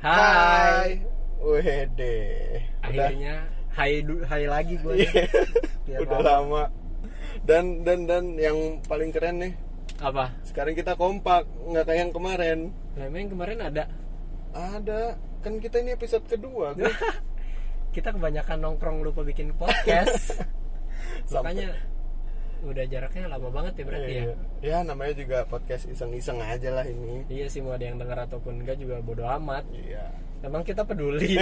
Hai. Wede. Akhirnya hai hai lagi gue. Udah, udah lama. Dan dan dan yang paling keren nih, Apa? sekarang kita kompak, nggak kayak yang kemarin. Nah, emang yang kemarin ada. Ada, kan kita ini episode kedua. Gue. Kita kebanyakan nongkrong lupa bikin podcast. Sampai- Makanya udah jaraknya lama banget ya berarti ya. Iya. Ya namanya juga podcast iseng-iseng aja lah ini. Iya sih mau ada yang dengar ataupun enggak juga bodo amat. Iya. Emang kita peduli.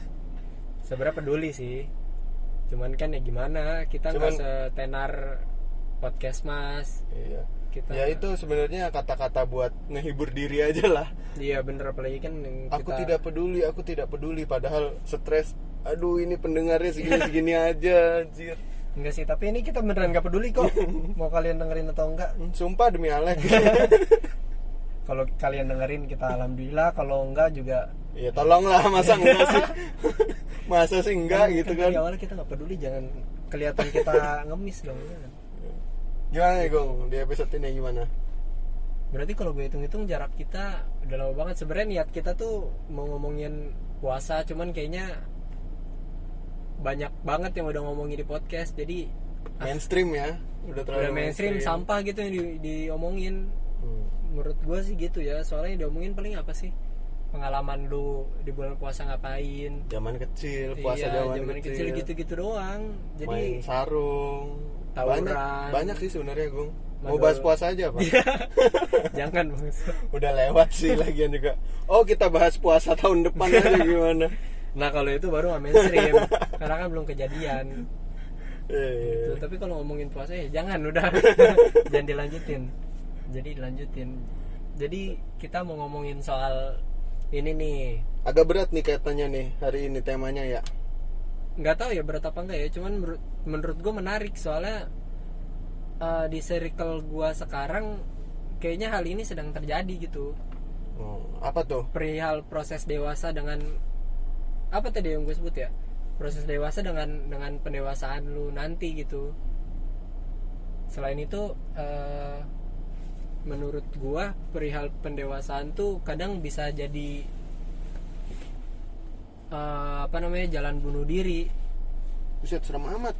Sebenarnya peduli sih. Cuman kan ya gimana, kita nggak setenar podcast Mas. Iya. Kita Ya itu sebenarnya kata-kata buat ngehibur diri aja lah. Iya bener apalagi kan yang Aku kita- tidak peduli, aku tidak peduli. Padahal stres. Aduh ini pendengarnya segini-segini aja, anjir. Enggak sih, tapi ini kita beneran gak peduli kok Mau kalian dengerin atau enggak Hmm, Sumpah demi Alex. Kalau kalian dengerin kita alhamdulillah Kalau enggak juga ya tolonglah masa enggak sih? Masa sih enggak gitu kan? Dari awal kita gak peduli Jangan kelihatan kita ngemis dong Gimana nih Gong? Di episode ini gimana? Berarti kalau gue hitung-hitung jarak kita Udah lama banget Sebenarnya niat kita tuh Mau ngomongin puasa Cuman kayaknya Banyak banget yang udah ngomongin di podcast Jadi Mainstream ya? Udah terlalu udah mainstream, sampah gitu yang di, diomongin Hmm. menurut gue sih gitu ya soalnya yang diomongin paling apa sih pengalaman lu di bulan puasa ngapain Zaman kecil, puasa iya, zaman, zaman kecil, gitu-gitu doang Main jadi sarung. Tawuran. Banyak, banyak sih sebenarnya Gong. Mau bahas puasa aja Pak? jangan bang Udah lewat sih lagian juga. Oh kita bahas puasa tahun depan aja gimana? nah kalau itu baru mainstream. Karena kan belum kejadian. Eh, Tuh, tapi kalau ngomongin puasa ya jangan udah. Jangan dilanjutin. Jadi dilanjutin. Jadi kita mau ngomongin soal ini nih. Agak berat nih kaitannya nih hari ini temanya ya. nggak tahu ya berat apa enggak ya cuman menurut menurut gue menarik. Soalnya eh, di circle gue sekarang kayaknya hal ini sedang terjadi gitu. Oh, apa tuh? perihal proses dewasa dengan apa tadi yang gue sebut ya proses dewasa dengan dengan pendewasaan lu nanti gitu selain itu eh, menurut gua perihal pendewasaan tuh kadang bisa jadi eh, apa namanya jalan bunuh diri Buset serem amat.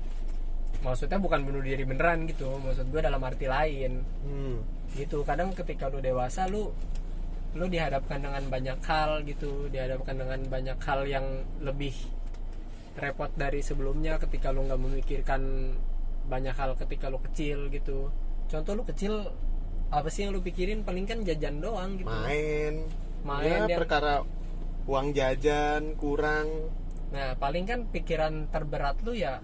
maksudnya bukan bunuh diri beneran gitu maksud gue dalam arti lain Hmm. gitu kadang ketika lu dewasa lu lu dihadapkan dengan banyak hal gitu dihadapkan dengan banyak hal yang lebih repot dari sebelumnya ketika lu nggak memikirkan banyak hal ketika lu kecil gitu contoh lu kecil apa sih yang lu pikirin paling kan jajan doang gitu Main. Main ya, yang- perkara uang jajan kurang. nah paling kan pikiran terberat lu ya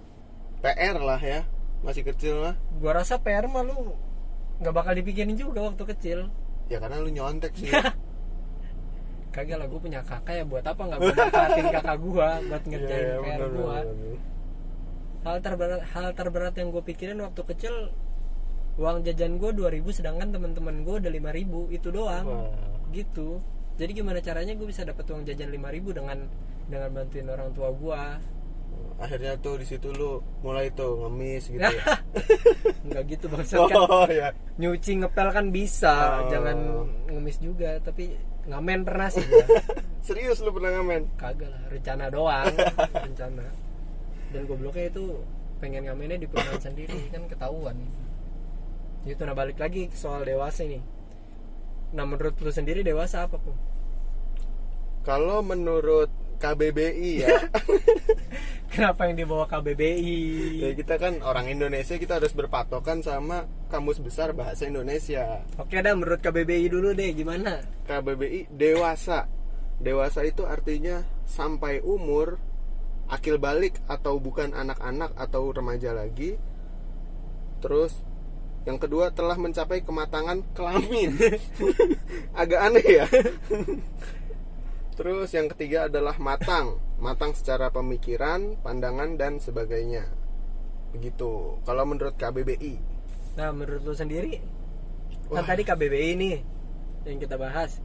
PR lah ya. Masih kecil mah. gua rasa PR mah lu nggak bakal dipikirin juga waktu kecil Ya karena lu nyontek sih. kagak lah gue punya kakak ya buat apa nggak manfaatin kakak gue buat ngerjain Iya, PR gue hal terberat hal terberat yang gue pikirin waktu kecil uang jajan gue 2000 sedangkan teman-teman gue udah 5000 itu doang Wah. gitu jadi gimana caranya gue bisa dapat uang jajan 5000 dengan dengan bantuin orang tua gue Akhirnya tuh di situ lu mulai tuh ngemis gitu ya. nggak gitu maksud kan oh ya. nyuci ngepel kan bisa Oh. jangan ngemis juga tapi ngamen pernah sih gua. Serius lu pernah ngamen? kagak lah rencana doang rencana dan gobloknya itu pengen ngamennya di perumahan sendiri kan ketahuan itu nah balik lagi ke soal dewasa ini nah menurut lu sendiri dewasa apa kok Kalau menurut KBBI ya, kenapa yang dibawa KBBI ya kita kan orang Indonesia kita harus berpatokan sama kamus besar bahasa Indonesia. oke dah menurut KBBI dulu deh gimana KBBI dewasa. Dewasa itu artinya sampai umur akil balik atau bukan anak-anak atau remaja lagi. Terus yang kedua telah mencapai kematangan kelamin. Agak aneh ya. Terus yang ketiga adalah matang. Matang secara pemikiran, pandangan dan sebagainya. Begitu. Kalau menurut KBBI. nah menurut lu sendiri kan Wah. tadi KBBI nih yang kita bahas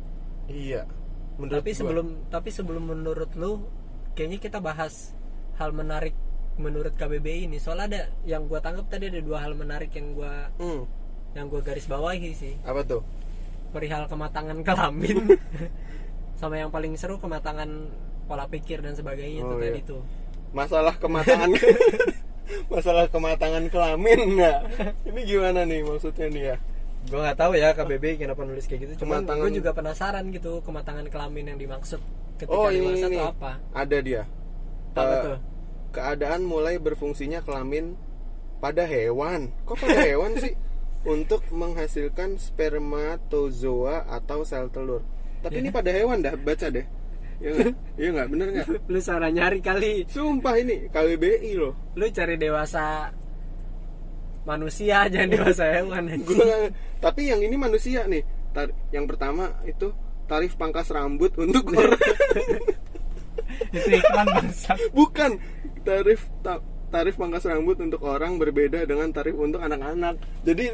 Iya. Menurut tapi gua. sebelum tapi sebelum menurut lu kayaknya kita bahas hal menarik menurut KBBI ini soalnya ada yang gua tangkap tadi ada dua hal menarik yang gua Hmm, yang gua garis bawahi sih apa tuh? perihal kematangan kelamin sama yang paling seru kematangan pola pikir dan sebagainya itu Oh, tadi iya. tuh. Masalah kematangan masalah kematangan kelamin nggak? Ini gimana nih maksudnya nih ya? Gue nggak tahu ya KBB kenapa nulis kayak gitu. Cuman Kematangan- gue juga penasaran gitu kematangan kelamin yang dimaksud ketika oh ini dewasa ini tuh apa? Ada dia. Apa tuh? keadaan mulai berfungsinya kelamin pada hewan. Kok pada hewan sih? Untuk menghasilkan spermatozoa atau sel telur tapi ini pada hewan dah baca deh Iya nggak? Iya nggak? Bener nggak? lu salah nyari kali Sumpah ini KWBI loh. lu cari dewasa manusia jangan dewasa hewan. Gua tapi yang ini manusia nih. Tar- yang pertama itu tarif pangkas rambut untuk orang. itu iklan bangsat Bukan tarif ta- tarif pangkas rambut untuk orang berbeda dengan tarif untuk anak-anak. Jadi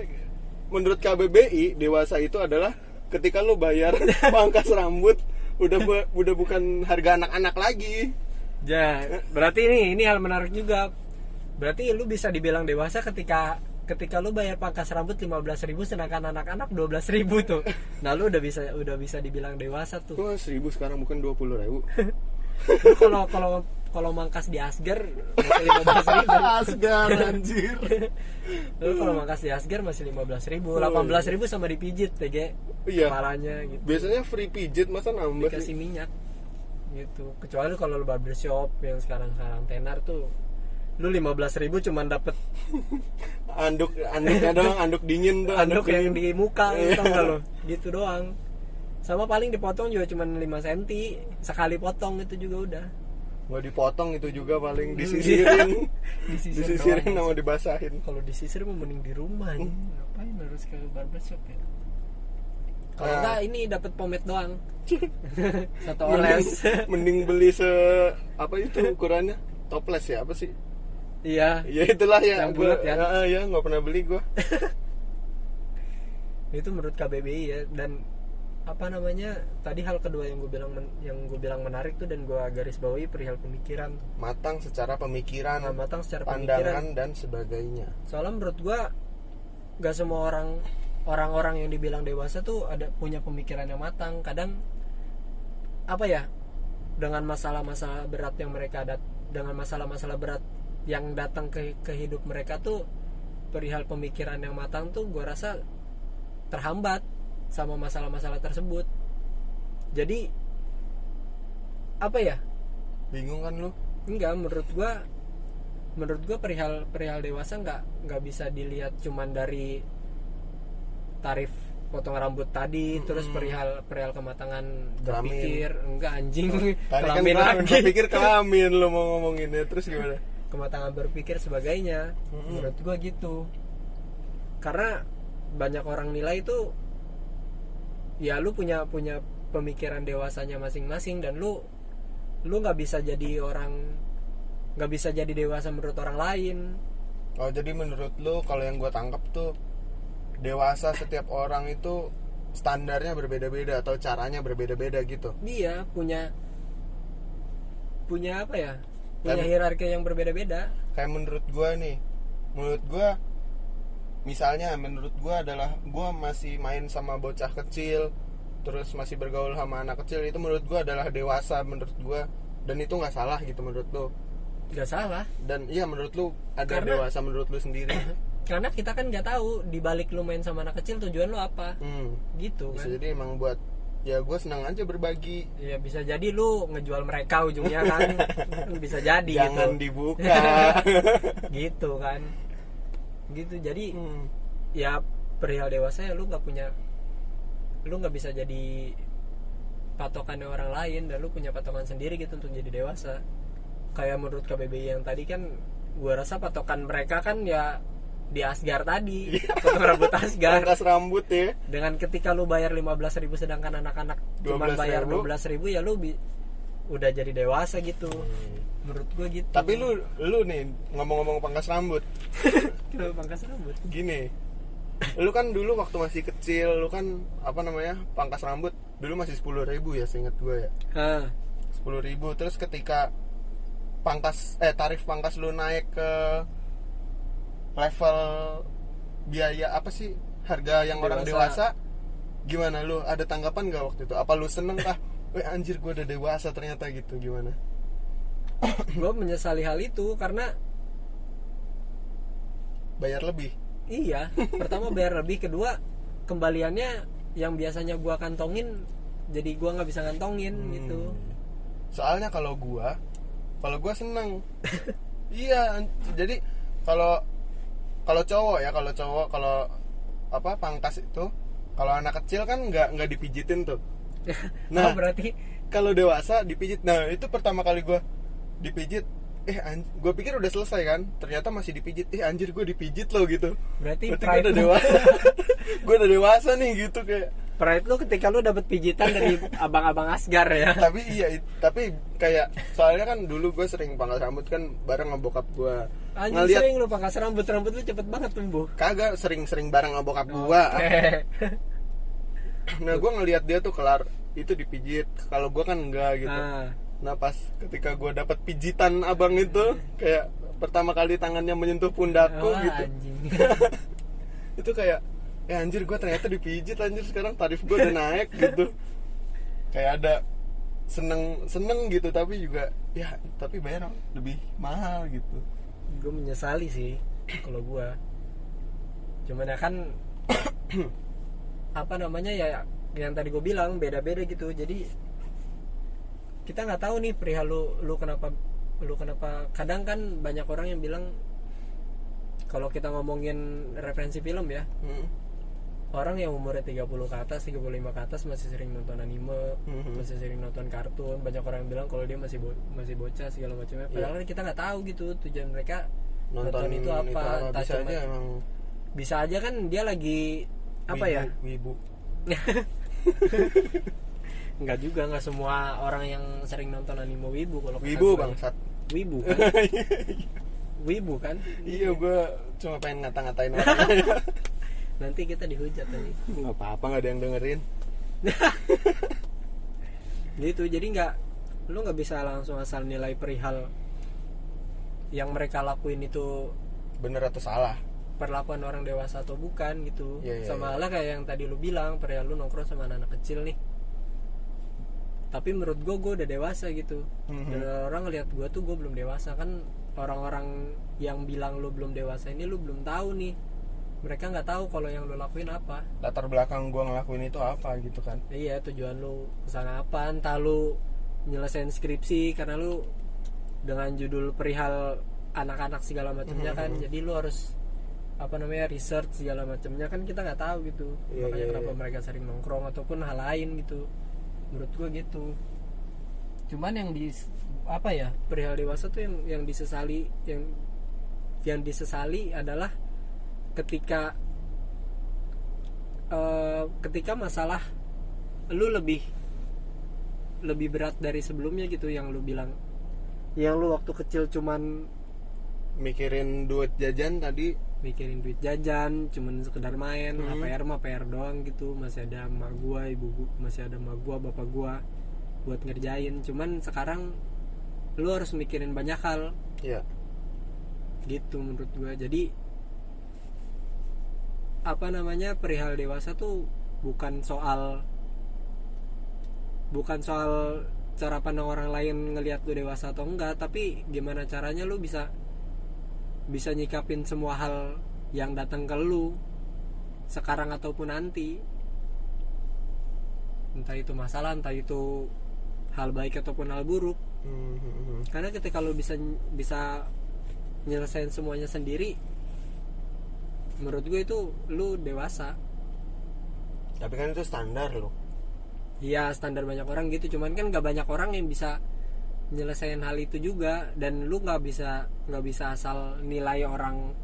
menurut KBBI dewasa itu adalah ketika lu bayar pangkas rambut udah bu- udah bukan harga anak-anak lagi. Ya, berarti ini ini hal menarik juga. Berarti lu bisa dibilang dewasa ketika ketika lu bayar pangkas rambut 15.000 sedangkan anak-anak 12.000 tuh. Nah, lu udah bisa udah bisa dibilang dewasa tuh. Wah seribu sekarang bukan dua puluh ribu. Lu kalau kalau kalau mangkas di Asgar masih 15.000. Asgar anjir. Lu kalau mangkas di Asgar masih 15.000, 18.000 sama dipijit TG. Iya. Kepalanya gitu. Biasanya free pijit masa nambah Dikasih sih? minyak gitu. Kecuali kalau lu barbershop yang sekarang-sekarang tenar tuh lu 15.000 cuman dapet Anduk anduknya doang, anduk dingin tuh. anduk yang dingin. di muka Iya. gak lo gitu doang sama paling dipotong juga cuma 5 cm sekali potong itu juga udah Nggak dipotong itu juga paling disisirin. Disisir disisirin doang. sama dibasahin. kalau disisir mah mending di rumah nih ngapain harus ke barbershop ya kalau Ah. enggak ini dapat pomade doang satu Mending, oles mending beli se apa itu ukurannya? Toples ya apa sih? iya Ya itulah ya. Yang bulat? Ya, ya nggak pernah beli gua. itu menurut KBBI ya dan apa namanya? Tadi hal kedua yang gue bilang men- yang gue bilang menarik tuh dan gue garis bawahi perihal pemikiran. Matang secara pemikiran, Nah, matang secara pemikiran. pandangan dan sebagainya. soalnya menurut gua gak semua orang orang-orang yang dibilang dewasa tuh ada punya pemikiran yang matang. Kadang apa ya dengan masalah-masalah berat yang mereka ada dengan masalah-masalah berat yang datang ke ke hidup mereka tuh perihal pemikiran yang matang tuh gua rasa terhambat sama masalah-masalah tersebut jadi apa ya Bingung kan lu? enggak menurut gua menurut gua perihal perihal dewasa nggak nggak bisa dilihat cuman dari tarif potong rambut tadi terus perihal perihal kematangan Kelamin. berpikir enggak anjing Tadi kan kelamin kelamin, lagi gua pikir kelamin lu mau ngomonginnya terus gimana? kematangan berpikir sebagainya Mm-mm. menurut gua gitu karena banyak orang nilai itu ya lu punya punya pemikiran dewasanya masing-masing dan lu lu nggak bisa jadi orang nggak bisa jadi dewasa menurut orang lain. Oh jadi menurut lu kalau yang gue tangkap tuh dewasa setiap orang itu standarnya berbeda-beda atau caranya berbeda-beda gitu. dia punya punya apa ya? Punya hierarki yang berbeda-beda. Kayak menurut gue nih, menurut gue misalnya menurut gue adalah gue masih main sama bocah kecil, terus masih bergaul sama anak kecil itu menurut gue adalah dewasa menurut gue dan itu nggak salah gitu menurut lu. nggak salah Dan iya menurut lu ada Karena- dewasa menurut lu sendiri. karena kita kan nggak tahu di balik lu main sama anak kecil tujuan lu apa Hmm. gitu Bisa kan jadi emang buat ya gue senang aja berbagi. ya bisa jadi lu ngejual mereka ujungnya kan bisa jadi Jangan gitu dibuka. gitu kan gitu jadi Hmm. ya perihal dewasa ya lu nggak punya lu nggak bisa jadi patokannya orang lain dan lu punya patokan sendiri gitu untuk jadi dewasa kayak menurut KBBI yang tadi kan gua rasa patokan mereka kan ya di Asgar tadi potong rambut Asgar Pangkas rambut ya. dengan ketika lu bayar 15.000 sedangkan anak-anak cuma 12.000. bayar 12.000 ya lu bi- udah jadi dewasa gitu menurut gua gitu Tapi lu lu nih ngomong-ngomong pangkas rambut, kenapa pangkas rambut gini. Lu kan dulu waktu masih kecil, lu kan apa namanya? Pangkas rambut dulu masih 10.000 ribu ya seingat gue ya. 10.000 ribu terus ketika pangkas eh tarif pangkas lu naik ke level biaya apa sih harga yang orang Dewasa. dewasa gimana lu ada tanggapan gak waktu itu apa lu seneng kah eh anjir gue udah dewasa ternyata gitu gimana? Gue menyesali hal itu karena bayar lebih. Iya pertama bayar lebih kedua kembaliannya yang biasanya gua kantongin jadi gua nggak bisa ngantongin Hmm. gitu. Soalnya kalau gua kalau gua seneng. Iya jadi kalau kalau cowok ya kalau cowok kalau apa pangkas itu kalau anak kecil kan nggak nggak dipijitin tuh nah Nah. berarti kalau dewasa dipijit. Nah itu pertama kali gua dipijit. Eh gua pikir udah selesai kan? Ternyata masih dipijit. Eh anjir gua dipijit loh gitu. Berarti berarti pride udah dewasa gua udah dewasa nih gitu kayak. Pride lu ketika lu dapet pijitan dari abang-abang asgar ya. Tapi iya tapi kayak soalnya kan dulu gue sering pangkas rambut kan bareng sama bokap gue Anjing ngeliat sering lu pangkas rambut. Rambut lu cepet banget tumbuh. Kagak sering-sering bareng sama bokap gue Oke. Nah gue ngeliat dia tuh kelar itu dipijit. Kalau gue kan enggak gitu. Nah nah pas ketika gue dapat pijitan abang itu kayak pertama kali tangannya menyentuh pundakku wah, gitu. itu kayak ya anjir gue ternyata dipijit anjir. Sekarang tarif gue udah naik gitu. Kayak ada seneng seneng gitu tapi juga ya tapi bayar lebih mahal gitu. Gue menyesali sih kalau gue cuman ya kan apa namanya ya yang tadi gue bilang beda-beda gitu. Jadi kita nggak tahu nih perihal lu lu kenapa lu kenapa. Kadang kan banyak orang yang bilang kalau kita ngomongin referensi film ya Hmm. orang yang umurnya 30 ke atas 35 ke atas masih sering nonton anime Mhm. masih sering nonton kartun. Banyak orang yang bilang kalau dia masih bo- masih bocah segala macamnya. Padahal kan kita nggak tahu gitu tujuan mereka nonton, itu apa, entah bisa aja emang bisa aja kan dia lagi apa ya? wibu. Nggak juga nggak semua orang yang sering nonton anime wibu kalau wibu gue. bangsat. Wibu kan? Wibu kan? Iya gue cuma pengen ngata-ngatain orang. Nanti kita dihujat tadi nggak apa-apa nggak ada yang dengerin. Gitu jadi nggak lu nggak bisa langsung asal nilai perihal yang mereka lakuin itu bener atau salah perlakuan orang dewasa atau bukan gitu. Iya, iya, sama iya. halnya kayak yang tadi lu bilang perihal lu nongkrong sama anak, -anak kecil nih. Tapi menurut gue gue udah dewasa gitu. Mhm. dan orang ngeliat gue tuh gue belum dewasa. Kan orang-orang yang bilang lu belum dewasa ini lu belum tahu nih. Mereka nggak tahu kalau yang lu lakuin apa. Latar belakang gue ngelakuin itu apa gitu kan. Iya tujuan lu ke sana apa. Entah lu nyelesain skripsi karena lu dengan judul perihal anak-anak segala macamnya kan. Mhm. jadi lu harus apa namanya research segala macamnya kan kita nggak tahu gitu. Iya, makanya iya, kenapa iya. mereka sering nongkrong ataupun hal lain gitu. Menurut gua gitu. Cuman yang di apa ya perihal dewasa tuh yang yang disesali yang yang disesali adalah ketika eh, ketika masalah lu lebih lebih berat dari sebelumnya gitu yang lu bilang. Yang lu waktu kecil cuman mikirin duit jajan tadi mikirin duit jajan cuman sekedar main. Mhm. PR mah PR doang gitu. Masih ada emak gua ibu gua masih ada emak gua bapak gua buat ngerjain. Cuman sekarang lu harus mikirin banyak hal. Ya gitu menurut gua. Jadi apa namanya perihal dewasa tuh bukan soal bukan soal cara pandang orang lain ngelihat lu dewasa atau enggak tapi gimana caranya lu bisa bisa nyikapin semua hal yang datang ke lu sekarang ataupun nanti. Entah itu masalah entah itu hal baik ataupun hal buruk. Hmm, karena ketika lu bisa bisa nyelesain semuanya sendiri menurut gue itu lu dewasa. Tapi kan itu standar loh Iya standar banyak orang gitu. Cuman kan gak banyak orang yang bisa nyelesain hal itu juga dan lu nggak bisa nggak bisa asal nilai orang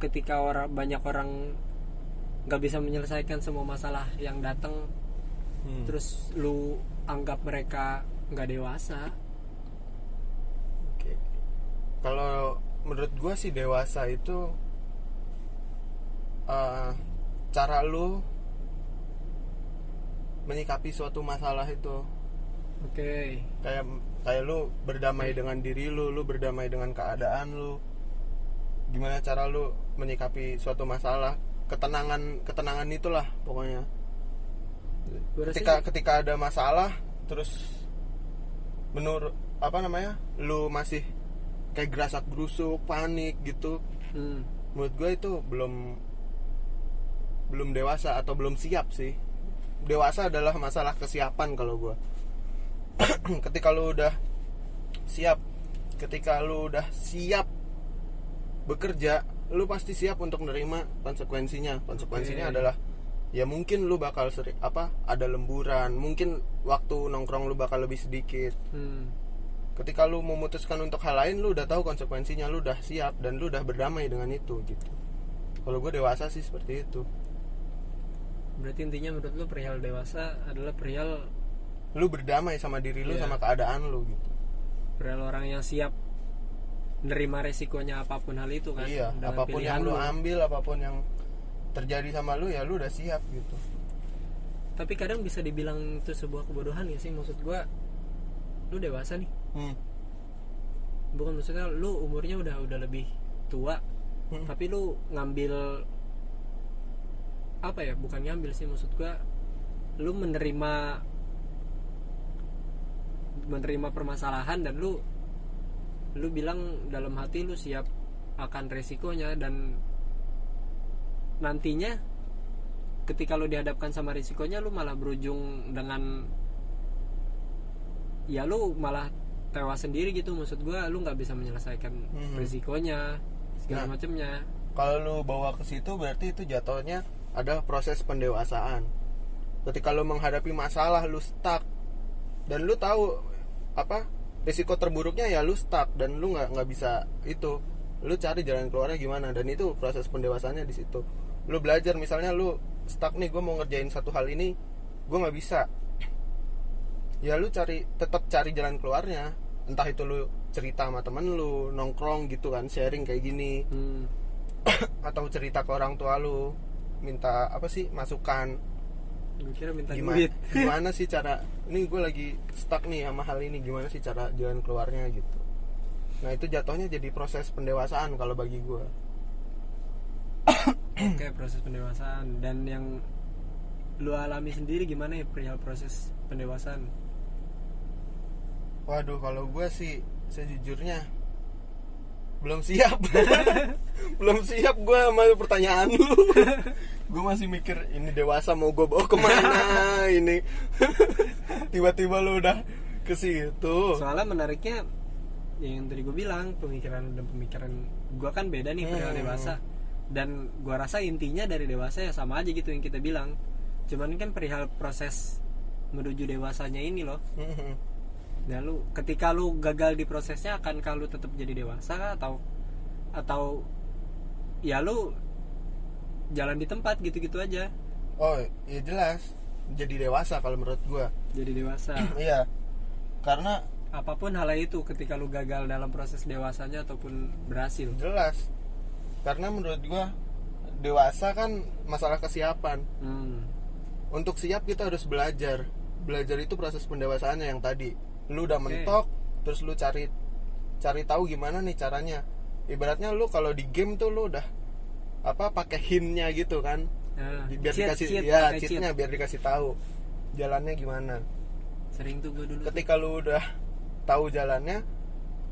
ketika orang banyak orang nggak bisa menyelesaikan semua masalah yang datang Hmm. terus lu anggap mereka nggak dewasa Oke. Kalau menurut gue sih dewasa itu eh, cara lu menyikapi suatu masalah itu oke. Kayak kayak lu berdamai dengan diri lu, lu berdamai dengan keadaan lu. Gimana cara lu menyikapi suatu masalah, ketenangan ketenangan itulah pokoknya. Ketika ketika ada masalah, terus menurut apa namanya? Lu masih kayak gerasak gerusuk panik gitu. Hmm. menurut gue itu belum belum dewasa atau belum siap sih. Dewasa adalah masalah kesiapan kalau gue ketika lu udah siap ketika lu udah siap bekerja lu pasti siap untuk menerima konsekuensinya konsekuensinya Oke. adalah ya mungkin lu bakal seri, apa ada lemburan mungkin waktu nongkrong lu bakal lebih sedikit Hmm. ketika lu memutuskan untuk hal lain lu udah tahu konsekuensinya lu udah siap dan lu udah berdamai dengan itu gitu kalau gue dewasa sih seperti itu Berarti intinya menurut lu perihal dewasa adalah perihal lu berdamai sama diri lu Iya. sama keadaan lu gitu perihal orang yang siap menerima resikonya apa pun hal itu kan. iya dengan apa pun yang pilihan lu ambil apa pun yang terjadi sama lu ya lu udah siap gitu Tapi kadang bisa dibilang itu sebuah kebodohan ya sih maksud gua lu dewasa nih. hmm. Bukan maksudnya lu umurnya udah udah lebih tua Hmm. tapi lu ngambil apa ya bukan ngambil sih maksud gua lu menerima menerima permasalahan dan lu lu bilang dalam hati lu siap akan resikonya dan nantinya ketika lu dihadapkan sama risikonya lu malah berujung dengan ya lu malah tewas sendiri gitu maksud gua lu nggak bisa menyelesaikan Mhm. risikonya segala Nah. macamnya kalau lu bawa ke situ berarti itu jatuhnya ada proses pendewasaan ketika lu menghadapi masalah lu stuck dan lu tahu apa risiko terburuknya ya lu stuck dan lu nggak nggak bisa itu. Lu cari jalan keluarnya gimana dan itu proses pendewasannya di situ. Lu belajar misalnya lu stuck nih gue mau ngerjain satu hal ini gue nggak bisa. Ya lu cari tetap cari jalan keluarnya. Entah itu lu cerita sama temen lu nongkrong gitu kan sharing kayak gini. Hmm. atau cerita ke orang tua lu minta apa sih masukan kira minta gimana duit. gimana sih cara ini gue lagi stuck nih sama hal ini. Gimana sih cara jalan keluarnya gitu? Nah itu jatuhnya jadi proses pendewasaan kalau bagi gue Oke proses pendewasaan. Dan yang lu alami sendiri gimana ya perihal proses pendewasaan? Waduh kalau gue sih sejujurnya belum siap. Belum siap gue sama pertanyaan lu. Gue masih mikir ini dewasa mau gue bawa ke mana ini? Tiba-tiba lu udah ke situ. Soalnya menariknya yang tadi gue bilang pemikiran dan pemikiran gue kan beda nih perihal Hmm. dewasa. Dan gue rasa intinya dari dewasa ya sama aja gitu yang kita bilang. Cuman kan perihal proses menuju dewasanya ini loh. Mhm. Nah lu ketika lu gagal di prosesnya akankah lu tetap jadi dewasa kah? atau atau ya lu jalan di tempat gitu-gitu aja. Oh ya jelas. Jadi dewasa kalau menurut gue jadi dewasa. Iya. Karena apa pun hal itu ketika lu gagal dalam proses dewasanya ataupun berhasil. Jelas. Karena menurut gua dewasa kan masalah kesiapan. Hmm. untuk siap kita harus belajar. Belajar itu proses pendewasaannya yang tadi lu udah mentok terus lu cari cari tahu gimana nih caranya. Ibaratnya lu kalau di game tuh lu udah apa pakai hintnya gitu kan. Nah, biar cheat, dikasih cheat, ya cheatnya cheat. biar dikasih tahu jalannya gimana. Sering tuh gue dulu tuh. ketika lu udah tahu jalannya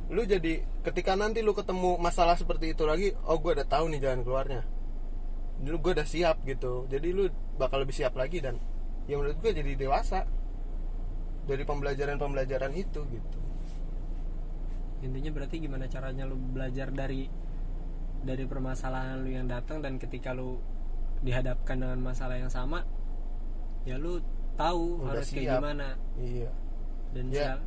lu jadi ketika nanti lu ketemu masalah seperti itu lagi oh gue udah tahu nih jalan keluarnya. Dulu gue udah siap gitu. Jadi lu bakal lebih siap lagi dan ya menurut gue jadi dewasa dari pembelajaran-pembelajaran itu gitu intinya berarti gimana caranya lu belajar dari dari permasalahan lu yang datang dan ketika lu dihadapkan dengan masalah yang sama ya lu tahu Udah harus kayak siap. gimana iya dan Ya. sial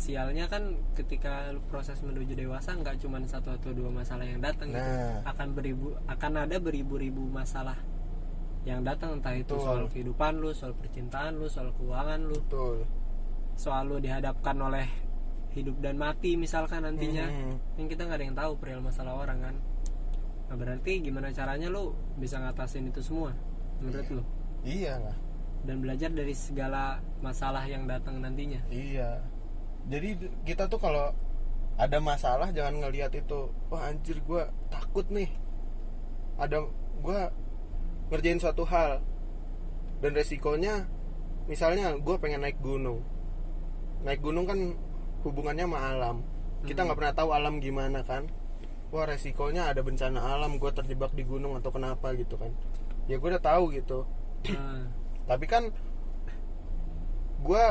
sialnya kan ketika lu proses menuju dewasa nggak cuma satu atau dua masalah yang datang gitu Nah. akan beribu akan ada beribu-ribu masalah yang datang entah itu Betul. soal kehidupan lu soal percintaan lu soal keuangan lu betul soal lu dihadapkan oleh hidup dan mati misalkan nantinya. Mhm. yang kita nggak ada yang tahu perihal masalah orang kan? Nah berarti gimana caranya lu bisa ngatasin itu semua menurut lu? Iya lah dan belajar dari segala masalah yang datang nantinya. Iya. Jadi kita tuh kalau ada masalah jangan ngelihat itu, wah anjir gue takut nih. Ada gue ngerjain suatu hal dan resikonya, misalnya gue pengen naik gunung, naik gunung kan hubungannya sama alam. Kita nggak pernah tahu alam gimana kan. Wah resikonya ada bencana alam gue terjebak di gunung atau kenapa gitu kan. Ya gue udah tahu gitu. Ah, tapi kan gue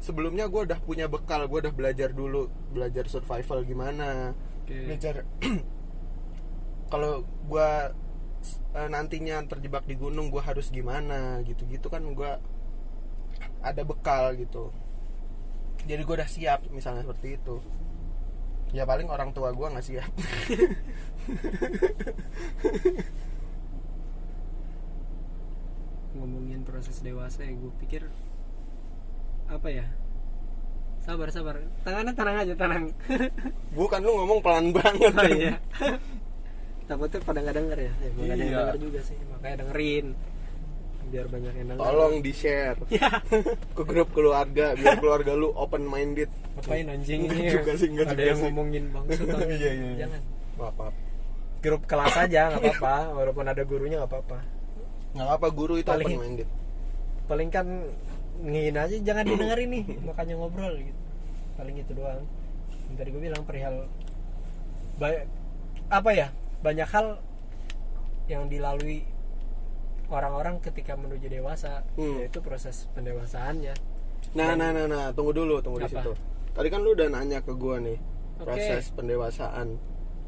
sebelumnya gue udah punya bekal gue udah belajar dulu belajar survival gimana. Oke. belajar kalau gue nantinya terjebak di gunung gue harus gimana gitu-gitu kan gue ada bekal gitu jadi gue udah siap misalnya seperti itu. Ya paling orang tua gue nggak siap. Ngomongin proses dewasa ya gue pikir apa ya? Sabar sabar. Tangannya tenang aja tenang. Bukan lu ngomong pelan banget oh iya. Takutnya pada nggak denger ya, ya yang Iya. denger juga sih makanya dengerin biar banyak yang denger tolong di share ya. Ke grup keluarga biar keluarga lu open minded ngapain anjing? Ini juga sih, enggak ada juga yang sih. ngomongin bangsat Iya, tapi iya, iya. jangan. Maaf maaf grup kelas aja nggak apa-apa. Walaupun ada gurunya nggak apa-apa. Nggak apa guru itu Paling- open minded paling kan ngin aja jangan didengerin nih. Makanya ngobrol gitu. Paling itu doang. Yang tadi gue bilang perihal ba- apa ya? Banyak hal yang dilalui orang-orang ketika menuju dewasa Hmm. yaitu proses pendewasaannya Nah, nah, nah, nah, tunggu dulu, tunggu di Apa? situ. Tadi kan lu udah nanya ke gua nih Oke. proses pendewasaan.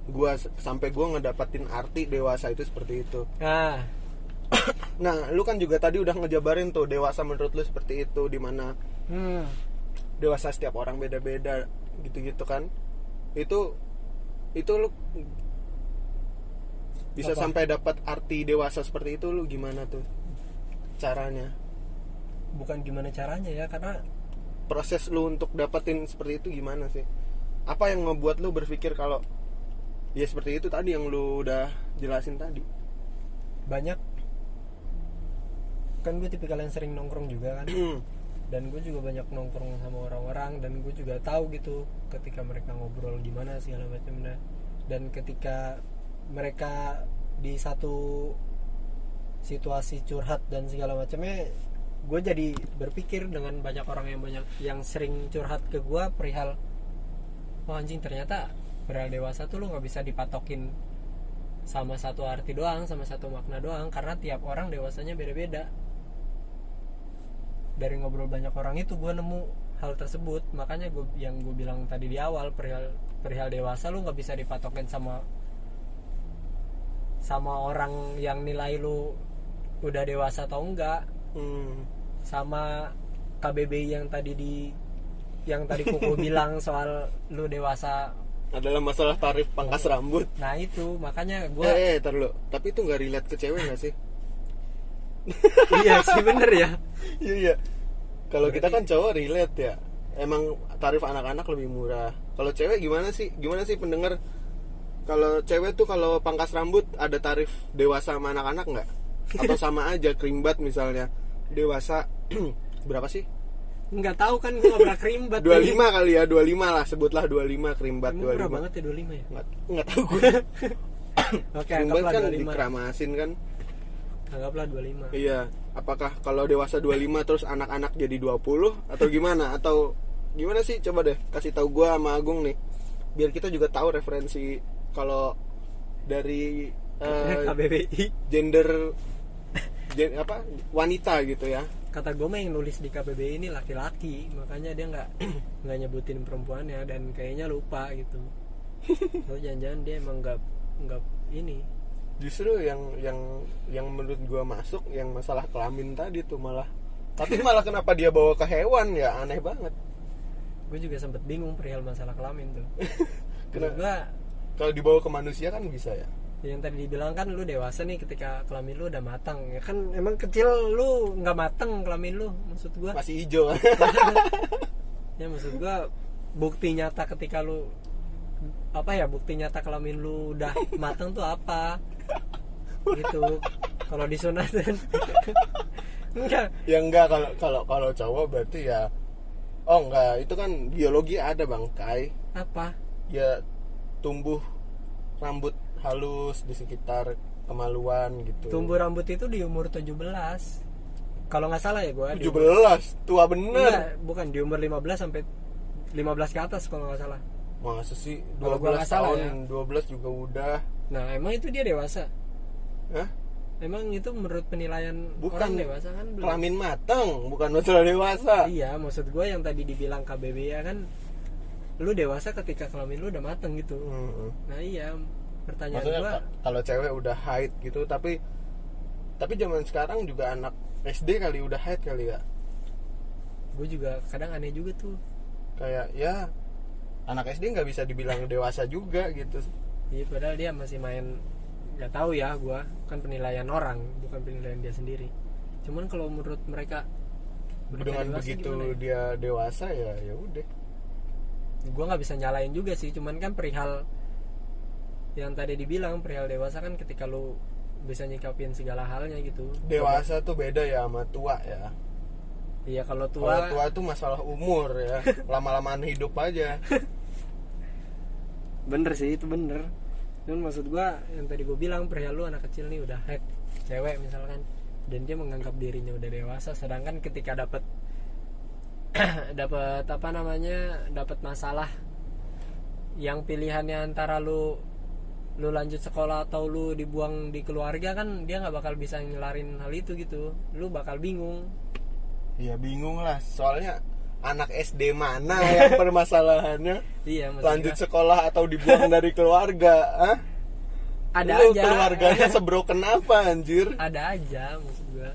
Gua s- sampai gua ngedapatin arti dewasa itu seperti itu. nah Nah, lu kan juga tadi udah ngejabarin tuh dewasa menurut lu seperti itu di mana hmm, dewasa setiap orang beda-beda gitu-gitu kan. Itu itu lu bisa Apa? sampai dapat arti dewasa seperti itu lu gimana tuh caranya? bukan gimana caranya ya karena proses lu untuk dapetin seperti itu gimana sih? Apa yang ngebuat lu berpikir kalau ya seperti itu tadi yang lu udah jelasin tadi? banyak kan gue tipikal yang sering nongkrong juga kan dan gue juga banyak nongkrong sama orang-orang dan gue juga tahu gitu ketika mereka ngobrol gimana segala macam nah. dan ketika mereka di satu situasi curhat dan segala macamnya gue jadi berpikir dengan banyak orang yang banyak yang sering curhat ke gue perihal oh anjing ternyata perihal dewasa tuh lu nggak bisa dipatokin sama satu arti doang sama satu makna doang karena tiap orang dewasanya beda-beda. Dari ngobrol banyak orang itu gue nemu hal tersebut. Makanya gue yang gue bilang tadi di awal perihal perihal dewasa lu nggak bisa dipatokin sama sama orang yang nilai lu udah dewasa atau enggak Hmm. sama KBBI yang tadi di yang tadi kuku bilang soal lu dewasa Adalah masalah tarif pangkas rambut. nah itu makanya gue Eh, eh, tar lu. Tapi itu nggak relate ke cewek nggak sih? iya sih bener ya Iya iya. Kalau kita kan cowok relate ya. Emang tarif anak-anak lebih murah. Kalau cewek gimana sih? Gimana sih pendengar? Kalau cewek tuh kalau pangkas rambut ada tarif dewasa sama anak-anak nggak? Atau sama aja krimbat misalnya. Dewasa berapa sih? nggak tahu kan gue nggak pernah kerimbat. 25 kali ya 25 lah sebutlah 25 krimbat Emang murah 25 banget ya 25 ya? Nggak, nggak tahu gue oke krimbat anggaplah kan 25 dikeramasin kan? Anggaplah 25 iya apakah kalau dewasa 25 terus anak-anak jadi 20 atau gimana? Atau gimana sih? Coba deh kasih tahu gue sama Agung nih. Biar kita juga tahu referensi kalau dari eh, KBBI gender gen- apa wanita gitu ya. Kata gue mah yang nulis di KBBI ini laki-laki makanya dia nggak nggak nyebutin perempuannya dan kayaknya lupa gitu. Atau jangan-jangan dia emang nggak nggak ini. Justru yang yang yang menurut gua masuk yang masalah kelamin tadi tuh malah. Tapi malah kenapa dia bawa ke hewan ya aneh banget. Gue juga sempet bingung perihal masalah kelamin tuh. Kenapa? Gue kalau dibawa ke manusia kan bisa ya? Yang tadi dibilang kan lu dewasa nih ketika kelamin lu udah matang ya. Kan emang kecil lu nggak matang kelamin lu maksud gua. Masih hijau. Ya maksud gua bukti nyata ketika lu apa ya bukti nyata kelamin lu udah matang tuh apa? Gitu. Kalau disunatan enggak. Ya enggak. Kalau kalau kalau cowok berarti ya oh enggak. Itu kan biologi ada bang kai. Apa? Ya tumbuh rambut halus di sekitar kemaluan gitu. Tumbuh rambut itu di umur 17 kalau nggak salah ya gua di 17 umur- tua bener. Enggak, bukan di umur 15 sampai 15 ke atas kalau nggak salah. Masa sih? Kalau 12 gua nggak salah tahun 12 juga udah. Nah emang itu dia dewasa? Hah? emang itu menurut penilaian Bukan. orang dewasa kan belum? Kelamin mateng bukan masalah dewasa. Iya maksud gue yang tadi dibilang KBB ya kan lu dewasa ketika kelamin lu udah mateng gitu. Mm-mm. nah iya pertanyaan maksudnya gue ka- kalau cewek udah haid gitu tapi tapi zaman sekarang juga anak SD kali udah haid kali ya? Gue juga kadang aneh juga tuh. Kayak ya anak SD nggak bisa dibilang dewasa juga gitu. Iya padahal dia masih main nggak tahu ya gue kan penilaian orang bukan penilaian dia sendiri. Cuman kalau menurut mereka dengan begitu gimana ya? dia dewasa ya ya udah gue nggak bisa nyalain juga sih cuman kan perihal yang tadi dibilang perihal dewasa kan ketika lu bisa nyikapin segala halnya gitu. Dewasa tuh beda ya sama tua ya. Iya kalau kalau tua, tua tuh masalah umur ya. Lama-lamaan hidup aja. Bener sih itu bener. Cuman maksud gue yang tadi gue bilang perihal lu anak kecil nih udah head cewek misalkan. Dan dia menganggap dirinya udah dewasa sedangkan ketika dapat dapat apa namanya dapat masalah yang pilihannya antara lu lu lanjut sekolah atau lu dibuang di keluarga kan dia nggak bakal bisa ngelarin hal itu gitu. Lu bakal bingung. Ya bingung lah. Soalnya anak SD mana yang permasalahannya? Iya lanjut sekolah atau dibuang dari keluarga Hah? ada Lu aja. keluarganya sebroken apa anjir? Ada aja maksud gua.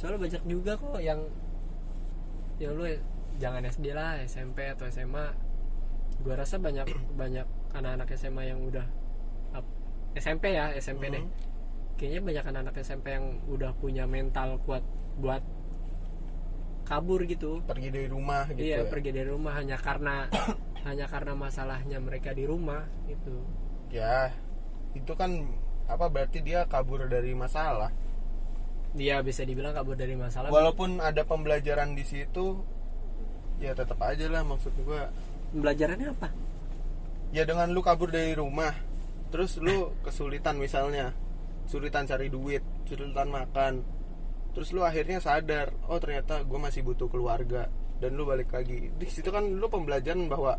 Soalnya banyak juga kok yang ya lu jangan SD lah SMP atau SMA gua rasa banyak banyak anak-anak SMA yang udah SMP ya SMP deh. Hmm. kayaknya banyak anak-anak SMP yang udah punya mental kuat buat kabur gitu. Pergi dari rumah gitu iya ya? pergi dari rumah hanya karena hanya karena masalahnya mereka di rumah gitu. Ya itu kan apa berarti dia kabur dari masalah dia bisa dibilang kabur dari masalah walaupun ada pembelajaran di situ ya tetap aja lah maksud gua. Pembelajarannya apa? Ya dengan lu kabur dari rumah terus lu kesulitan misalnya kesulitan cari duit kesulitan makan terus lu akhirnya sadar oh ternyata gue masih butuh keluarga dan lu balik lagi. Di situ kan lu pembelajaran bahwa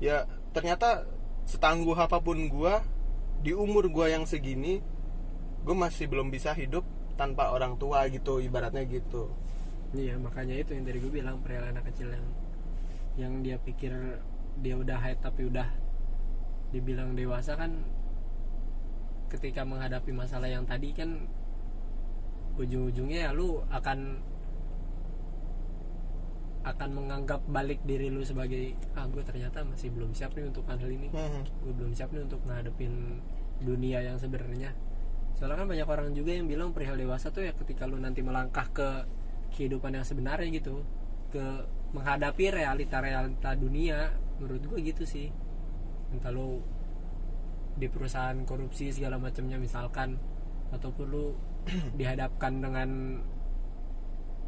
ya ternyata setangguh apa pun gue di umur gue yang segini gue masih belum bisa hidup tanpa orang tua gitu ibaratnya gitu. Iya makanya itu yang dari gue bilang perihal anak kecil yang yang dia pikir dia udah haid tapi udah dibilang dewasa kan ketika menghadapi masalah yang tadi kan ujung-ujungnya ya lu akan akan menganggap balik diri lu sebagai ah gue ternyata masih belum siap nih untuk hal ini. Hmm. gue belum siap nih untuk ngadepin dunia yang sebenarnya soalnya kan banyak orang juga yang bilang perihal dewasa tuh ya ketika lu nanti melangkah ke kehidupan yang sebenarnya gitu. Ke menghadapi realita-realita dunia menurut gue gitu sih. Entah lu di perusahaan korupsi segala macamnya misalkan ataupun lu dihadapkan dengan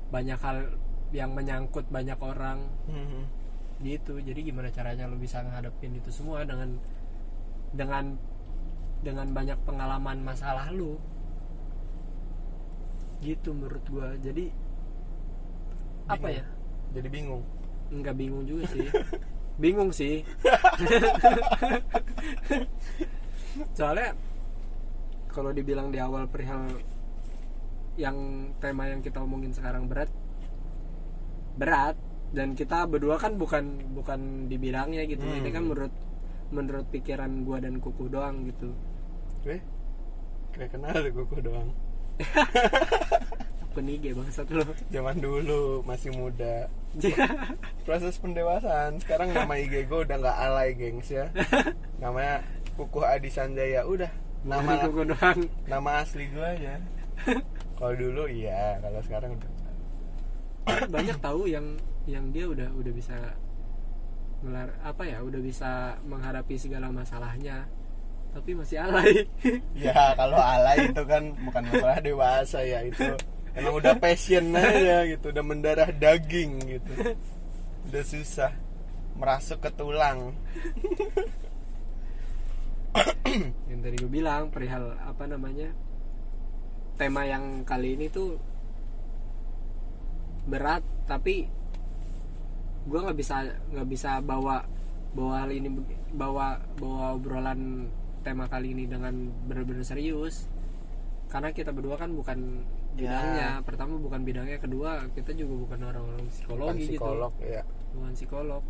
banyak hal yang menyangkut banyak orang. Hmm. gitu. Jadi gimana caranya lu bisa ngadepin itu semua dengan dengan dengan banyak pengalaman masalah lu gitu menurut gua. Jadi apa Bingung. ya? Jadi bingung. Nggak bingung juga sih. Bingung sih. Soalnya kalau dibilang di awal perihal yang tema yang kita omongin sekarang berat berat dan kita berdua kan bukan bukan di bidangnya gitu. Hmm. ini kan menurut menurut pikiran gua dan kuku doang gitu eh kayak kenal gue doang. Penige bangsat lo zaman dulu masih muda. Proses pendewasaan. Sekarang nama IG gue udah nggak alay gengs ya. Namanya Kukuh Adi Sanjaya. Udah nama kuku doang. nama asli gue aja. Kalau dulu iya. Kalau sekarang udah banyak tahu yang yang dia udah udah bisa ngelar apa ya udah bisa menghadapi segala masalahnya tapi masih alay. Ya kalau alay itu kan bukan masalah dewasa ya itu emang udah passion aja gitu udah mendarah daging gitu. Udah susah merasuk ke tulang. Yang tadi gue bilang perihal apa namanya tema yang kali ini tuh berat tapi gue nggak bisa nggak bisa bawa bawa hal ini bawa bawa obrolan tema kali ini dengan benar-benar serius. Karena kita berdua kan bukan bidangnya. Pertama bukan bidangnya kedua kita juga bukan orang-orang Bukan psikologi psikolog ya gitu bukan psikolog.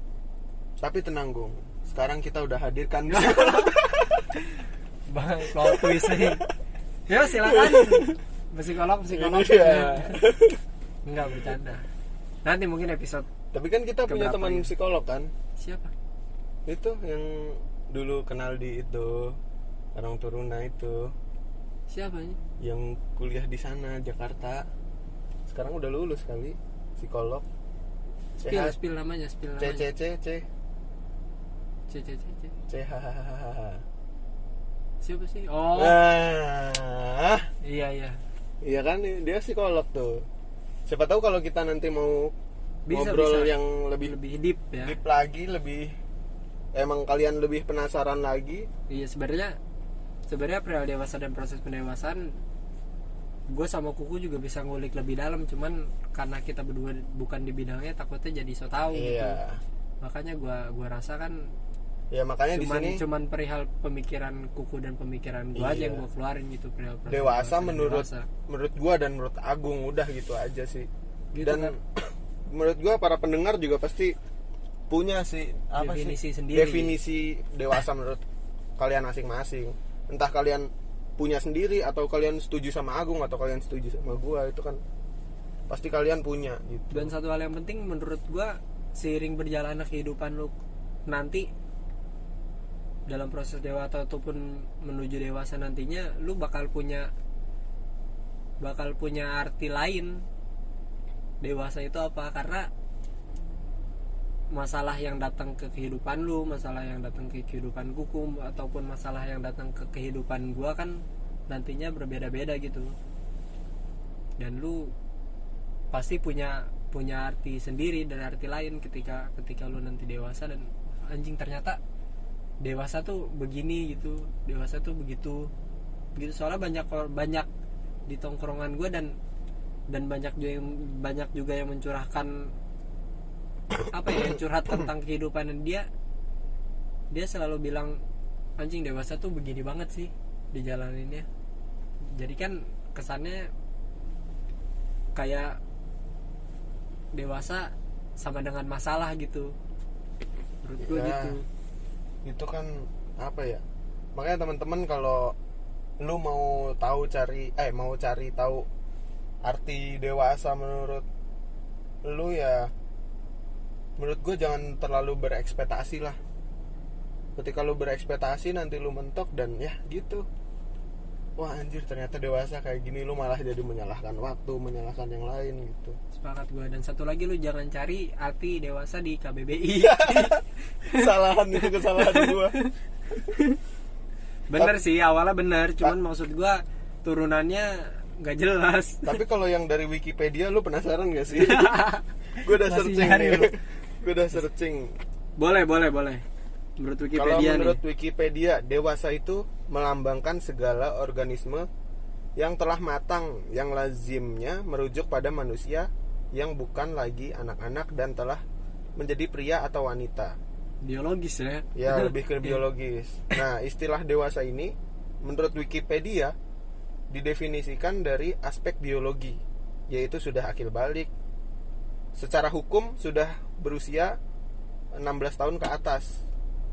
Tapi tenang Gung sekarang kita udah hadirkan bang plot twist nih. Ya silakan. Psikolog psikolog. Iya. nggak bercanda. Nanti mungkin episode tapi kan kita punya teman ya? psikolog kan? Siapa? Itu yang dulu kenal di itu orang Turuna itu. Siapa yang kuliah di sana Jakarta. Sekarang udah lulus kali psikolog. Spill Sehat. spill namanya spill C C namanya. C C C. C C C C. H H H H H. siapa sih? Oh. Nah, iya iya. Iya kan? Dia psikolog tuh. Siapa tahu kalau kita nanti mau Bisa, ngobrol bisa. yang lebih lebih deep ya. deep lagi, lebih emang kalian lebih penasaran lagi, iya sebenarnya sebenarnya perihal dewasa dan proses pendewasaan gue sama kuku juga bisa ngulik lebih dalam cuman karena kita berdua bukan di bidangnya takutnya jadi so tau gitu iya. makanya gua gua rasa kan Ya makanya di cuman sini cuman perihal pemikiran kuku dan pemikiran aja Iya. yang gua keluarin gitu perihal proses dewasa menurut dewasa. menurut gua dan menurut Agung udah gitu aja sih. Gitu dan kan. menurut gua para pendengar juga pasti punya sih apa Definisi sih sendiri. definisi dewasa menurut kalian masing-masing. Entah kalian punya sendiri atau kalian setuju sama Agung atau kalian setuju sama gua itu kan pasti kalian punya gitu. dan satu hal yang penting menurut gua seiring berjalannya kehidupan lu nanti dalam proses dewasa ataupun menuju dewasa nantinya lu bakal punya bakal punya arti lain dewasa itu apa karena masalah yang datang ke kehidupan lu masalah yang datang ke kehidupan kuku ataupun masalah yang datang ke kehidupan gua kan nantinya berbeda-beda gitu. Dan lu pasti punya punya arti sendiri dan arti lain ketika ketika lu nanti dewasa dan anjing ternyata dewasa tuh begini gitu dewasa tuh begitu gitu. Soalnya banyak banyak di tongkrongan gue dan dan banyak juga yang banyak juga yang mencurahkan apa ya curhat tentang kehidupan dia dia selalu bilang anjing dewasa tuh begini banget sih dijalaninnya. Jadi kan kesannya kayak dewasa sama dengan masalah gitu. Menurut gue Ya. gitu. itu kan apa ya? Makanya teman-teman kalau lu mau tahu cari eh mau cari tahu arti dewasa menurut lu ya menurut gue jangan terlalu berekspektasi lah. Ketika lu berekspektasi nanti lu mentok dan ya gitu. Wah anjir ternyata dewasa kayak gini lu malah jadi menyalahkan waktu menyalahkan yang lain gitu. Sepakat gue dan satu lagi lu jangan cari arti dewasa di KBBI kesalahan itu kesalahan gue bener sih awalnya bener. Cuman maksud gue turunannya nggak jelas. Tapi kalau yang dari Wikipedia lu penasaran gak sih? gue udah Masih searching nih. Gue udah searching. boleh boleh boleh menurut Kalau Wikipedia menurut nih Wikipedia, dewasa itu melambangkan segala organisme yang telah matang yang lazimnya merujuk pada manusia yang bukan lagi anak-anak dan telah menjadi pria atau wanita. biologis ya Ya, lebih ke biologis. Nah, istilah dewasa ini menurut Wikipedia didefinisikan dari aspek biologi, yaitu sudah akil balik. Secara hukum sudah berusia 16 tahun ke atas.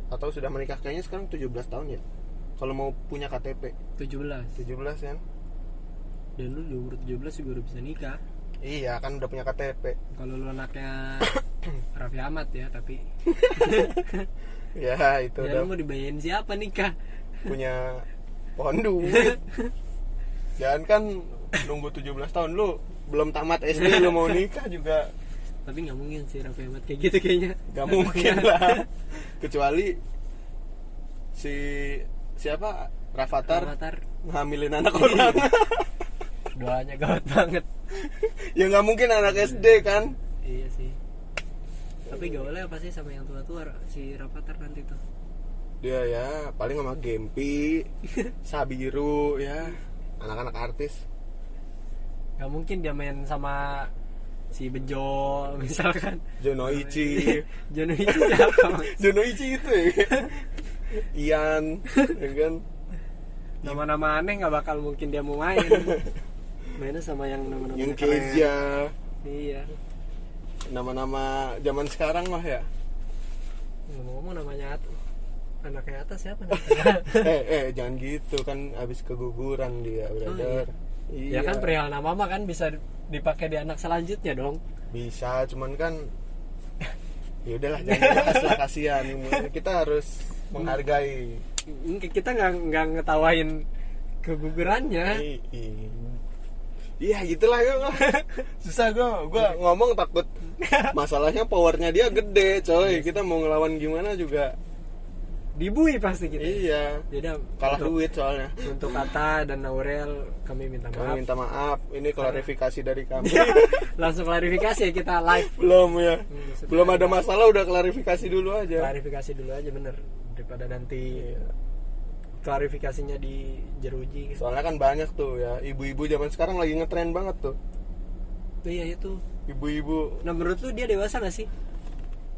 Atau sudah menikah. Kayaknya sekarang 17 tahun ya. Kalau mau punya KTP 17 17 kan? dan lu di umur 17 juga udah bisa nikah. Iya, kan udah punya KTP. kalau lu anaknya Raffi Ahmad ya tapi Ya, itu ya udah. lu mau dibayain siapa nikah? Punya pohon duit. Jangan kan nunggu 17 tahun lu belum tamat SD lu mau nikah juga tapi nggak mungkin sih Raffi Ahmad. Kayak gitu kayaknya. Gak mungkin lah. Kecuali si siapa? Rafathar Avatar ngambilin anak orang. Doanya gawat banget. Ya nggak mungkin anak SD kan? Iya sih. Tapi gak boleh apa sih sama yang tua-tua si Rafathar nanti tuh? Dia ya paling sama Gempi Sabiru ya. Anak-anak artis. Gak mungkin dia main sama si Bejo misalkan. Jonoichi. Jonoichi siapa? Jonoichi itu ya. Ian ya kan? Nama-nama aneh nggak bakal mungkin dia mau main. Mainnya sama yang nama-nama yang. Kezia iya. Nama-nama zaman sekarang mah ya. Ngomong-ngomong namanya At- anaknya atas siapa eh eh jangan gitu. Kan abis keguguran dia brother ya kan perihal nama mah kan bisa dipakai di anak selanjutnya dong. Bisa cuman kan ya udahlah jangan dibahas lah kasihan. Kita harus menghargai. Kita nggak nggak ngetawain kegugurannya. I- i- iya gitulah ya susah gue gue ngomong takut masalahnya powernya dia gede coy. Kita mau ngelawan gimana juga dibui pasti kita iya. Jadi kalah untuk, duit soalnya. untuk kata dan Aurel kami minta kami maaf. minta maaf. Ini klarifikasi dari kami. Langsung klarifikasi ya kita live. Belum ya. Hmm, belum ada masalah udah klarifikasi dulu aja. Klarifikasi dulu aja bener. Daripada nanti klarifikasinya di jeruji soalnya kan banyak tuh ya. Ibu-ibu zaman sekarang lagi ngetren banget tuh. Iya itu. Ibu-ibu. Nah menurut lu dia dewasa gak sih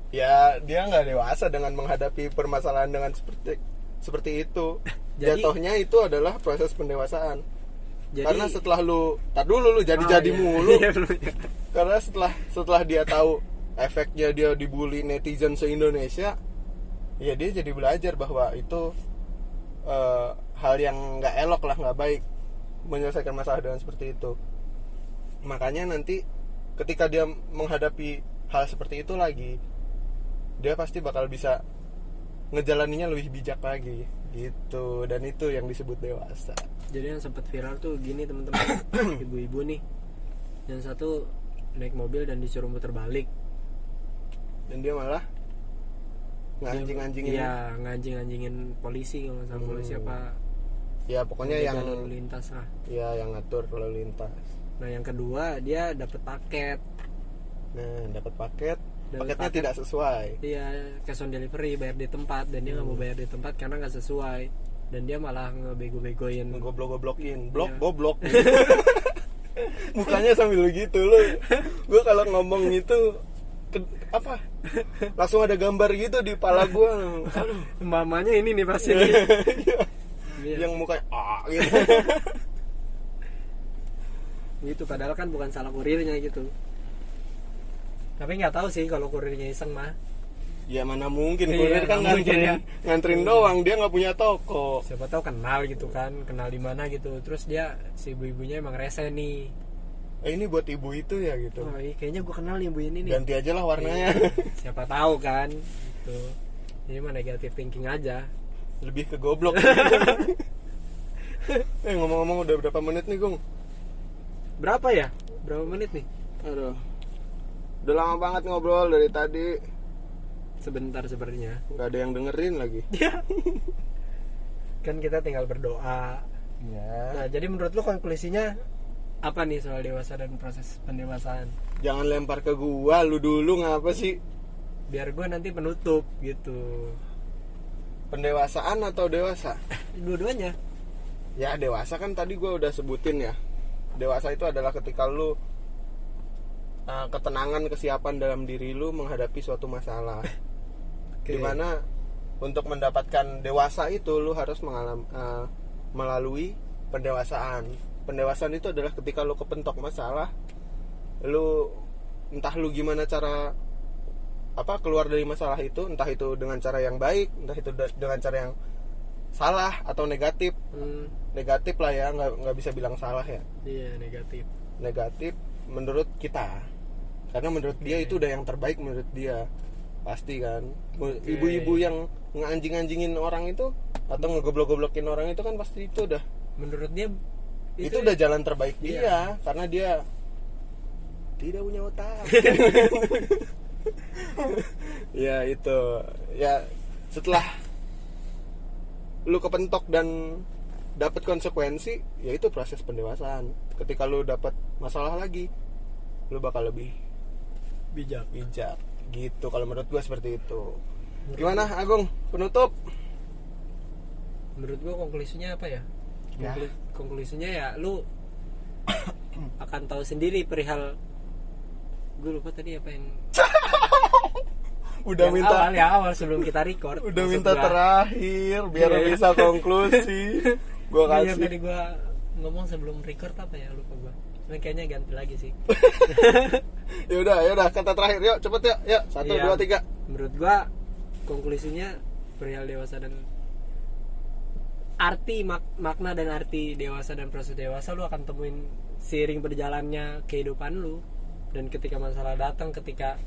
ya dia nggak dewasa dengan menghadapi permasalahan dengan seperti seperti itu Jadi- jatuhnya itu adalah proses pendewasaan jadi karena setelah lu tak dulu lu jadi jadi Oh, iya. mulu Iya, belum ya. karena setelah setelah dia tahu efeknya dia dibully netizen se Indonesia ya dia jadi belajar bahwa itu eh, hal yang nggak elok lah nggak baik menyelesaikan masalah dengan seperti itu makanya nanti ketika dia menghadapi hal seperti itu lagi dia pasti bakal bisa ngejalaninya lebih bijak lagi gitu. Dan itu yang disebut dewasa. Jadi yang sempat viral tuh gini teman-teman. Ibu-ibu nih. Yang satu naik mobil dan disuruh muter balik. Dan dia malah nganjing-anjingin iya nganjing-anjingin polisi kalau nggak salah Hmm. polisi apa. Ya pokoknya yang lalu lintas lah. Ya yang ngatur lalu lintas. Nah yang kedua dia dapat paket. Nah dapat paket paketnya paket. tidak sesuai Iya, cash on delivery bayar di tempat dan dia nggak Hmm. mau bayar di tempat karena nggak sesuai dan dia malah ngebego-begoin. ngegoblok-goblokin blok Iya. goblok mukanya sambil begitu lu gue kalau ngomong itu ke- apa langsung ada gambar gitu di pala gue Mamanya ini nih pasti. nih. Iya. yang mukanya ah gitu Gitu padahal kan bukan salah kurirnya gitu. Tapi nggak tahu sih kalau kurirnya iseng mah. ya mana mungkin Iya, kurir kan nggak mungkin nganterin ya. nganterin doang dia nggak punya toko Siapa tahu kenal gitu kan, kenal di mana gitu. Terus dia si ibu-ibunya emang rese nih. eh, ini buat ibu itu ya gitu Oh, iya, kayaknya gua kenal nih ibu ini nih. ganti aja lah warnanya Siapa tahu kan gitu. Ini mah negatif thinking aja. lebih ke goblok eh ngomong-ngomong udah berapa menit nih Gung Berapa ya? Berapa menit nih? aduh udah lama banget ngobrol dari tadi Sebentar sebenarnya. nggak ada yang dengerin lagi kan kita tinggal berdoa. ya Nah, jadi menurut lu konklusinya apa nih soal dewasa dan proses pendewasaan? jangan lempar ke gua lu dulu ngapa sih Biar gue nanti penutup gitu. pendewasaan atau dewasa Dua-duanya. ya dewasa kan tadi gua udah sebutin ya dewasa itu adalah ketika lu uh, ketenangan kesiapan dalam diri lu menghadapi suatu masalah. Oke. di mana untuk mendapatkan dewasa itu lu harus mengalam, uh, melalui pendewasaan. Pendewasaan itu adalah ketika lu kepentok masalah lu entah lu gimana cara apa keluar dari masalah itu entah itu dengan cara yang baik entah itu dengan cara yang salah atau negatif. Hmm, negatif lah ya nggak nggak bisa bilang salah ya. Iya negatif. negatif menurut kita karena menurut dia itu udah yang terbaik menurut dia. Pasti kan. Oke. ibu-ibu yang nganjing-anjingin orang itu atau ngegoblok-goblokin orang itu kan pasti itu udah. Menurut dia itu, udah jalan terbaik Iya. dia karena dia tidak punya otak. Ya itu. Ya setelah lu kepentok dan dapat konsekuensi ya itu proses pendewasaan. Ketika lu dapat masalah lagi lu bakal lebih bijak. bijak. Gitu kalau menurut gua seperti itu. Gimana Agung? Penutup? Menurut gue konklusinya apa ya? Ya. Konklu- Konklusinya ya lu akan tahu sendiri perihal gue lupa tadi apa yang udah yang minta awal ya awal sebelum kita record. Udah minta gua- terakhir biar Iya, bisa konklusi. Gua Iya, kasih. tadi gue ngomong sebelum record apa ya? Lupa gue Cuman kayaknya ganti lagi sih. Ya udah ya udah kata terakhir. Yuk cepet yuk. Yuk satu Iya. dua tiga. Menurut gua konklusinya perihal dewasa dan arti mak- makna dan arti dewasa dan proses dewasa lu akan temuin seiring berjalannya kehidupan lu dan ketika masalah datang ketika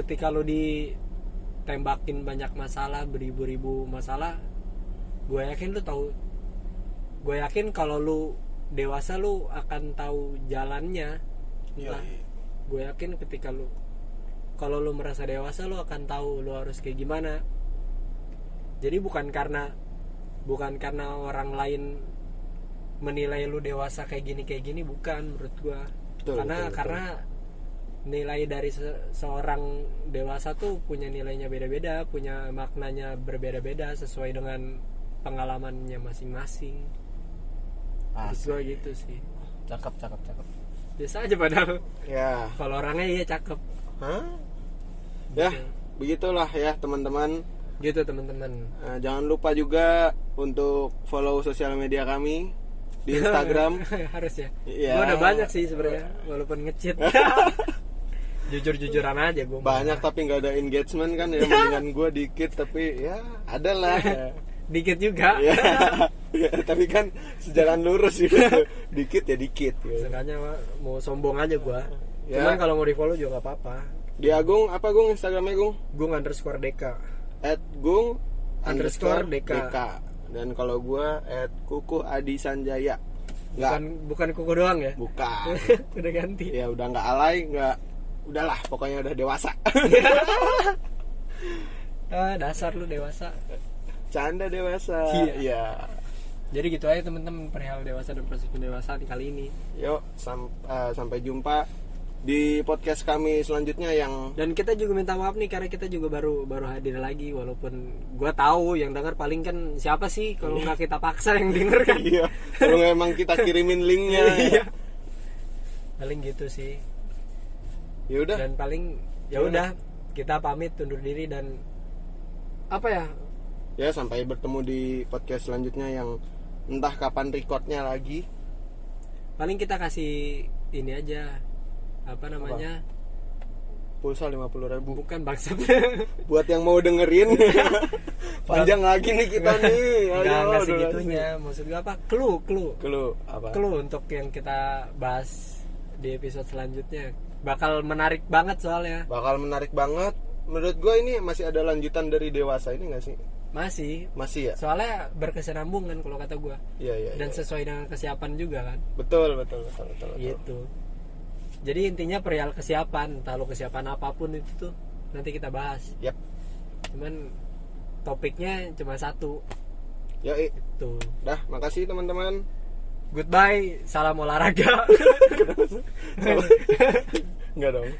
ketika lu ditembakin banyak masalah beribu-ribu masalah gue yakin lu tahu gue yakin kalau lu dewasa lu akan tahu jalannya. Iya, Entah, gue yakin ketika lu kalau lu merasa dewasa lu akan tahu lu harus kayak gimana. Jadi bukan karena bukan karena orang lain menilai lu dewasa kayak gini kayak gini bukan menurut gua. Betul, karena betul, betul. karena nilai dari se- seorang dewasa tuh punya nilainya beda-beda punya maknanya berbeda-beda sesuai dengan pengalamannya masing-masing Asik. gua gitu sih. Cakep cakep cakep. Biasa aja padahal. Ya. Kalau orangnya iya cakep. Hah? ya Gitu. begitulah ya teman-teman. Gitu teman-teman. Nah, jangan lupa juga untuk follow sosial media kami di Instagram. Harus ya. Iya. Gua udah banyak sih sebenarnya walaupun ngecit. Jujur jujuran aja gue banyak tapi nggak ada engagement kan ya mendingan gue dikit tapi ya ada lah. ya. Dikit juga. Ya, ya, tapi kan sejalan lurus gitu. Dikit ya dikit gitu. sengaja mau sombong aja gue Ya. cuman kalau mau di follow juga gak apa-apa. Di Agung apa Gung? Instagramnya Gung? Gue underscore deka at Gung Underscore Deka. Deka. dan kalau gue at Kuku Adi Sanjaya. Nggak. Bukan bukan kuku doang ya? Bukan. Udah ganti. Ya udah nggak alay nggak. Udahlah pokoknya udah dewasa. Ah, dasar lu dewasa canda dewasa. Iya. ya jadi gitu aja temen-temen perihal dewasa dan proses pendewasaan kali ini. Yuk sam- eh, sampai jumpa di podcast kami selanjutnya yang dan kita juga minta maaf nih karena kita juga baru baru hadir lagi walaupun gua tahu yang dengar paling kan siapa sih kalau nggak kita paksa yang denger kan? Iya. Kalau emang kita kirimin linknya. Iya. paling gitu sih. Ya udah. Dan paling ya udah. kita pamit undur diri dan apa ya ya sampai bertemu di podcast selanjutnya yang entah kapan recordnya lagi. Paling kita kasih ini aja apa namanya? Pulsa lima puluh ribu. Bukan bangsat. Buat yang mau dengerin. Panjang lagi nih kita nih. Nggak Ayo, nggak segitunya. maksud gue apa? Clue clue. Clue apa? Clue untuk yang kita bahas di episode selanjutnya. Bakal menarik banget soalnya. Bakal menarik banget. Menurut gue ini masih ada lanjutan dari dewasa ini gak sih masih. Masih ya? Soalnya berkesinambungan kalau kata gue iya iya dan iya. sesuai dengan kesiapan juga kan. Betul betul betul betul, betul. gitu. Jadi intinya perihal kesiapan entah lo kesiapan apa pun itu tuh nanti kita bahas. Yap. cuman topiknya cuma satu. Yoi. tuh dah makasih teman-teman. Goodbye salam olahraga. Enggak dong